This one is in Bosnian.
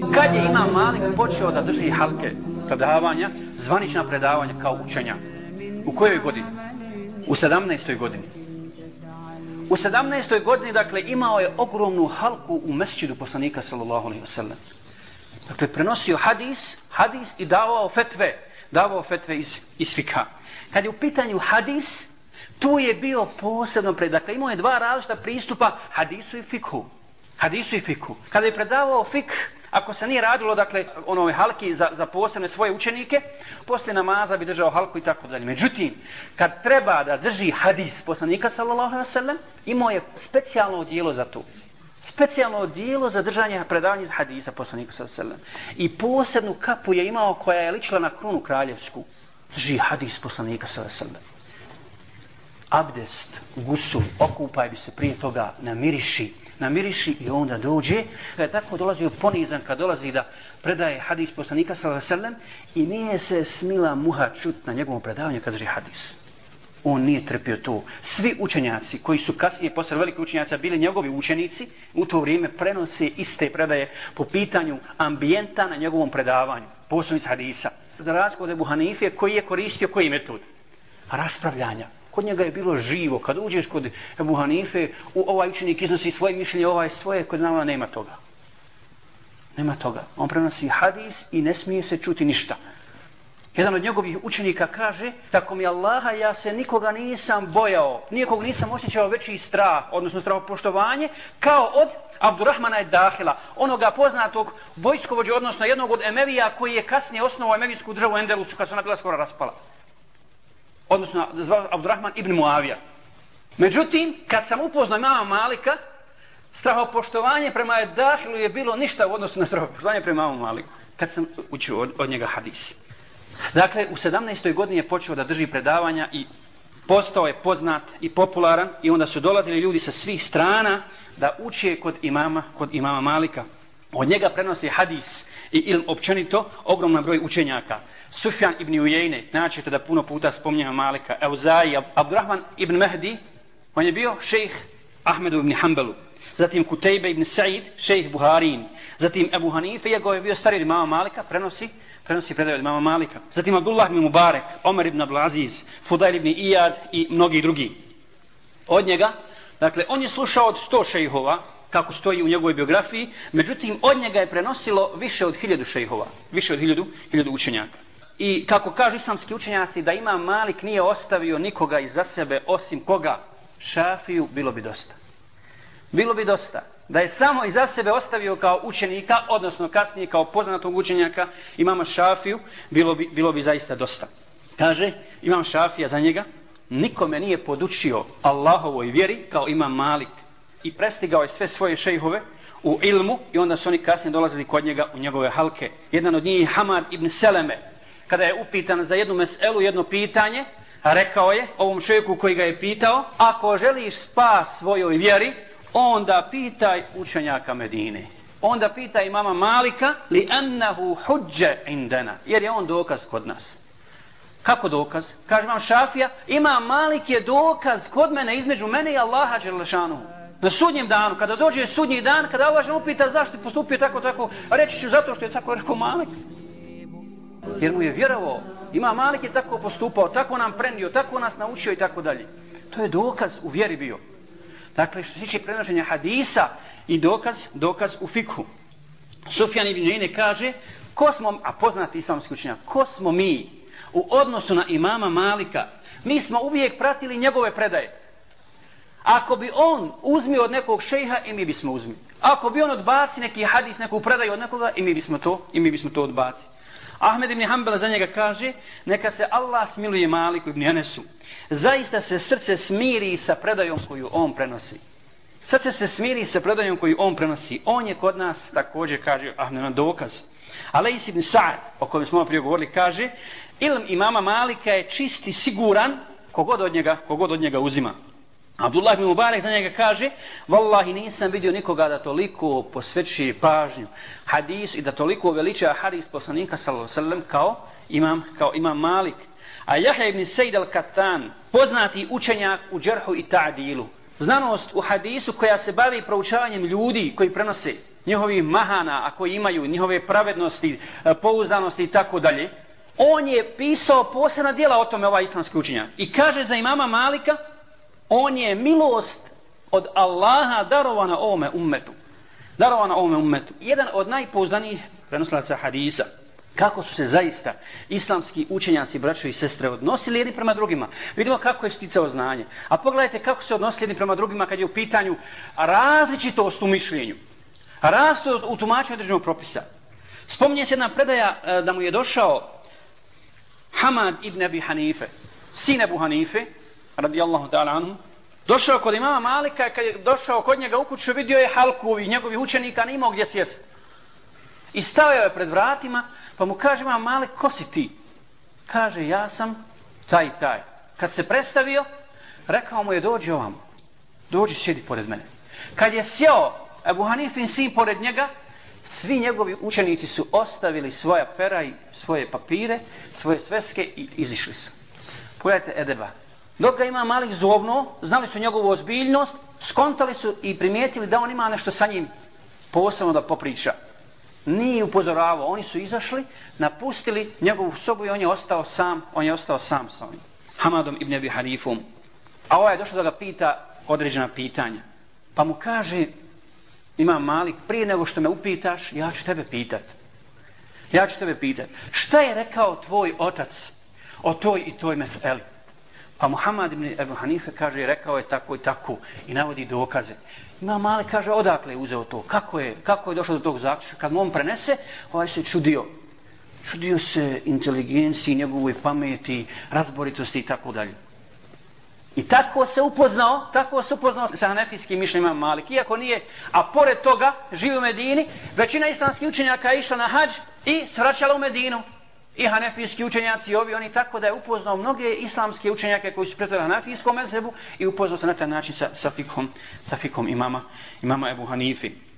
Kad je Imam Malik počeo da drži halke predavanja, zvanična predavanja kao učenja? U kojoj godini? U 17. godini. U 17. godini, dakle, imao je ogromnu halku u mesčidu poslanika, sallallahu alaihi wasallam. Dakle, prenosio hadis, hadis i davao fetve, davao fetve iz, iz fika. Kad je u pitanju hadis, tu je bio posebno pred, dakle, imao je dva različita pristupa hadisu i fikhu. Hadisu i fikhu. Kada je predavao fik, Ako se nije radilo, dakle, onome halki za, za posebne svoje učenike, poslije namaza bi držao halku i tako dalje. Međutim, kad treba da drži hadis poslanika, sallallahu alaihi sallam, imao je specijalno dijelo za to. Specijalno dijelo za držanje predavanja iz hadisa poslanika, sallallahu alaihi sallam. I posebnu kapu je imao koja je ličila na krunu kraljevsku. Drži hadis poslanika, sallallahu alaihi sallam. Abdest, gusul, okupaj bi se prije toga, namiriši, namiriši i onda dođe. Kad je tako dolazio ponizan, kad dolazi da predaje hadis poslanika sallam i nije se smila muha čut na njegovom predavanju kad drži hadis. On nije trpio to. Svi učenjaci koji su kasnije posle velike učenjaca bili njegovi učenici, u to vrijeme prenose iste predaje po pitanju ambijenta na njegovom predavanju. Poslovic hadisa. Za razliku od Ebu Hanife koji je koristio koji metod? Raspravljanja kod njega je bilo živo. Kad uđeš kod Ebu Hanife, u, ovaj učenik iznosi svoje mišljenje, ovaj svoje, kod nama nema toga. Nema toga. On prenosi hadis i ne smije se čuti ništa. Jedan od njegovih učenika kaže, tako mi Allaha, ja se nikoga nisam bojao, nikog nisam osjećao veći strah, odnosno strahopoštovanje, kao od Abdurrahmana i Dahila, onoga poznatog vojskovođa, odnosno jednog od Emevija koji je kasnije osnovao Emevijsku državu Endelusu, kad se ona bila skoro raspala odnosno zvao Abdurrahman ibn Muavija. Međutim, kad sam upoznao imama Malika, strahopoštovanje prema Edahilu je bilo ništa u odnosu na strahopoštovanje prema imamu Maliku. Kad sam učio od, od njega hadis. Dakle, u 17. godini je počeo da drži predavanja i postao je poznat i popularan i onda su dolazili ljudi sa svih strana da uče kod imama, kod imama Malika. Od njega prenosi hadis i ilm općenito ogroman broj učenjaka. Sufjan ibn Ujejne, naćete da puno puta spominjamo Malika, Euzaji, Abdurrahman ibn Mehdi, on je bio šejh Ahmedu ibn Hanbelu, zatim Kutejbe ibn Sa'id, šejh Buharin, zatim Ebu Hanife, jego je bio od mama Malika, prenosi, prenosi predaj od mama Malika, zatim Abdullah ibn Mubarek, Omer ibn Ablaziz, Fudail ibn Iyad i mnogi drugi. Od njega, dakle, on je slušao od sto šejhova, kako stoji u njegovoj biografiji, međutim, od njega je prenosilo više od hiljadu šejhova, više od hiljadu, hiljadu učenjaka. I kako kažu islamski učenjaci da ima Malik nije ostavio nikoga iza sebe osim koga Šafiju, bilo bi dosta. Bilo bi dosta. Da je samo iza sebe ostavio kao učenika, odnosno kasnije kao poznatog učenjaka imama Šafiju, bilo bi, bilo bi zaista dosta. Kaže, imam Šafija za njega, nikome nije podučio Allahovoj vjeri kao imam Malik i prestigao je sve svoje šejhove u ilmu i onda su oni kasnije dolazili kod njega u njegove halke. Jedan od njih je Hamad ibn Seleme, kada je upitan za jednu meselu, jedno pitanje, rekao je ovom čovjeku koji ga je pitao, ako želiš spas svojoj vjeri, onda pitaj učenjaka Medine. Onda pitaj mama Malika, li ennehu huđe indena, jer je on dokaz kod nas. Kako dokaz? Kaže vam Šafija, ima Malik je dokaz kod mene, između mene i Allaha Đelešanu. Na sudnjem danu, kada dođe sudnji dan, kada Allah upita zašto je postupio tako, tako, reći ću zato što je tako rekao Malik jer mu je vjerovao. Ima Malik je tako postupao, tako nam prenio, tako nas naučio i tako dalje. To je dokaz u vjeri bio. Dakle, što se tiče prenošenja hadisa i dokaz, dokaz u fikhu. Sufjan ibn Jene kaže, ko smo, a poznati islamski učenjak, ko smo mi u odnosu na imama Malika? Mi smo uvijek pratili njegove predaje. Ako bi on uzmio od nekog šejha, i mi bismo uzmi. Ako bi on odbaci neki hadis, neku predaju od nekoga, i mi bismo to, i mi bismo to odbaci. Ahmed ibn Hanbel za njega kaže, neka se Allah smiluje Maliku ibn Anesu. Zaista se srce smiri sa predajom koju on prenosi. Srce se smiri sa predajom koju on prenosi. On je kod nas, također kaže Ahmed na dokaz. Alejs ibn Sa'ad, o kojem smo prije govorili, kaže, ilm imama Malika je čisti, siguran, kogod od njega, kogod od njega uzima. Abdullah ibn Mubarak za njega kaže Wallahi nisam vidio nikoga da toliko posveći pažnju hadis i da toliko veliča hadis poslanika sallallahu kao imam, kao imam Malik. A Jahja ibn Sejd al-Katan, poznati učenjak u džerhu i ta'dilu, znanost u hadisu koja se bavi proučavanjem ljudi koji prenose njihovi mahana, ako imaju, njihove pravednosti, e, pouzdanosti i tako dalje, on je pisao posebna dijela o tome ovaj islamski učenjak. I kaže za imama Malika, on je milost od Allaha darovana ovome ummetu. Darovana ovome ummetu. Jedan od najpouzdanijih prenoslaca hadisa, kako su se zaista islamski učenjaci, braćo i sestre, odnosili jedni prema drugima. Vidimo kako je sticao znanje. A pogledajte kako se odnosili jedni prema drugima kad je u pitanju različitost u mišljenju. Rastu u tumačenju određenog propisa. Spominje se jedna predaja e, da mu je došao Hamad ibn Abi Hanife, sin Abu Hanife, radijallahu ta'ala anhu, došao kod imama Malika, kad je došao kod njega u kuću, vidio je halku i njegovi učenika, ne imao gdje sjest. I stavio je pred vratima, pa mu kaže imam Malik, ko si ti? Kaže, ja sam taj taj. Kad se predstavio, rekao mu je, dođi ovam, dođi, sjedi pored mene. Kad je sjeo Abu Hanifin sin pored njega, svi njegovi učenici su ostavili svoja pera i svoje papire, svoje sveske i izišli su. Pogledajte Edeba. Dok ga ima Malik zovno, znali su njegovu ozbiljnost, skontali su i primijetili da on ima nešto sa njim posebno da popriča. Nije upozoravao, oni su izašli, napustili njegovu sobu i on je ostao sam, on je ostao sam sa onim. Hamadom ibn Abi Hanifom. A ovaj je došao da ga pita određena pitanja. Pa mu kaže, ima Malik, prije nego što me upitaš, ja ću tebe pitat. Ja ću tebe pitat. Šta je rekao tvoj otac o toj i toj meseli? Pa Muhammad ibn Ebu Hanife kaže, rekao je tako i tako i navodi dokaze. Ima Malik kaže, odakle je uzeo to? Kako je, kako je došao do tog zaključka? Kad mu on prenese, ovaj se čudio. Čudio se inteligenciji, njegovoj pameti, razboritosti i tako dalje. I tako se upoznao, tako se upoznao sa hanefijskim mišljenjima Malik. Iako nije, a pored toga živi u Medini, većina islamskih učenjaka je išla na hađ i svraćala u Medinu. I hanefijski učenjaci i ovi, oni tako da je upoznao mnoge islamske učenjake koji su pretvorili hanefijskom mezhebu i upoznao se na taj način sa, sa, fikom, sa fikom imama, imama Ebu Hanifi.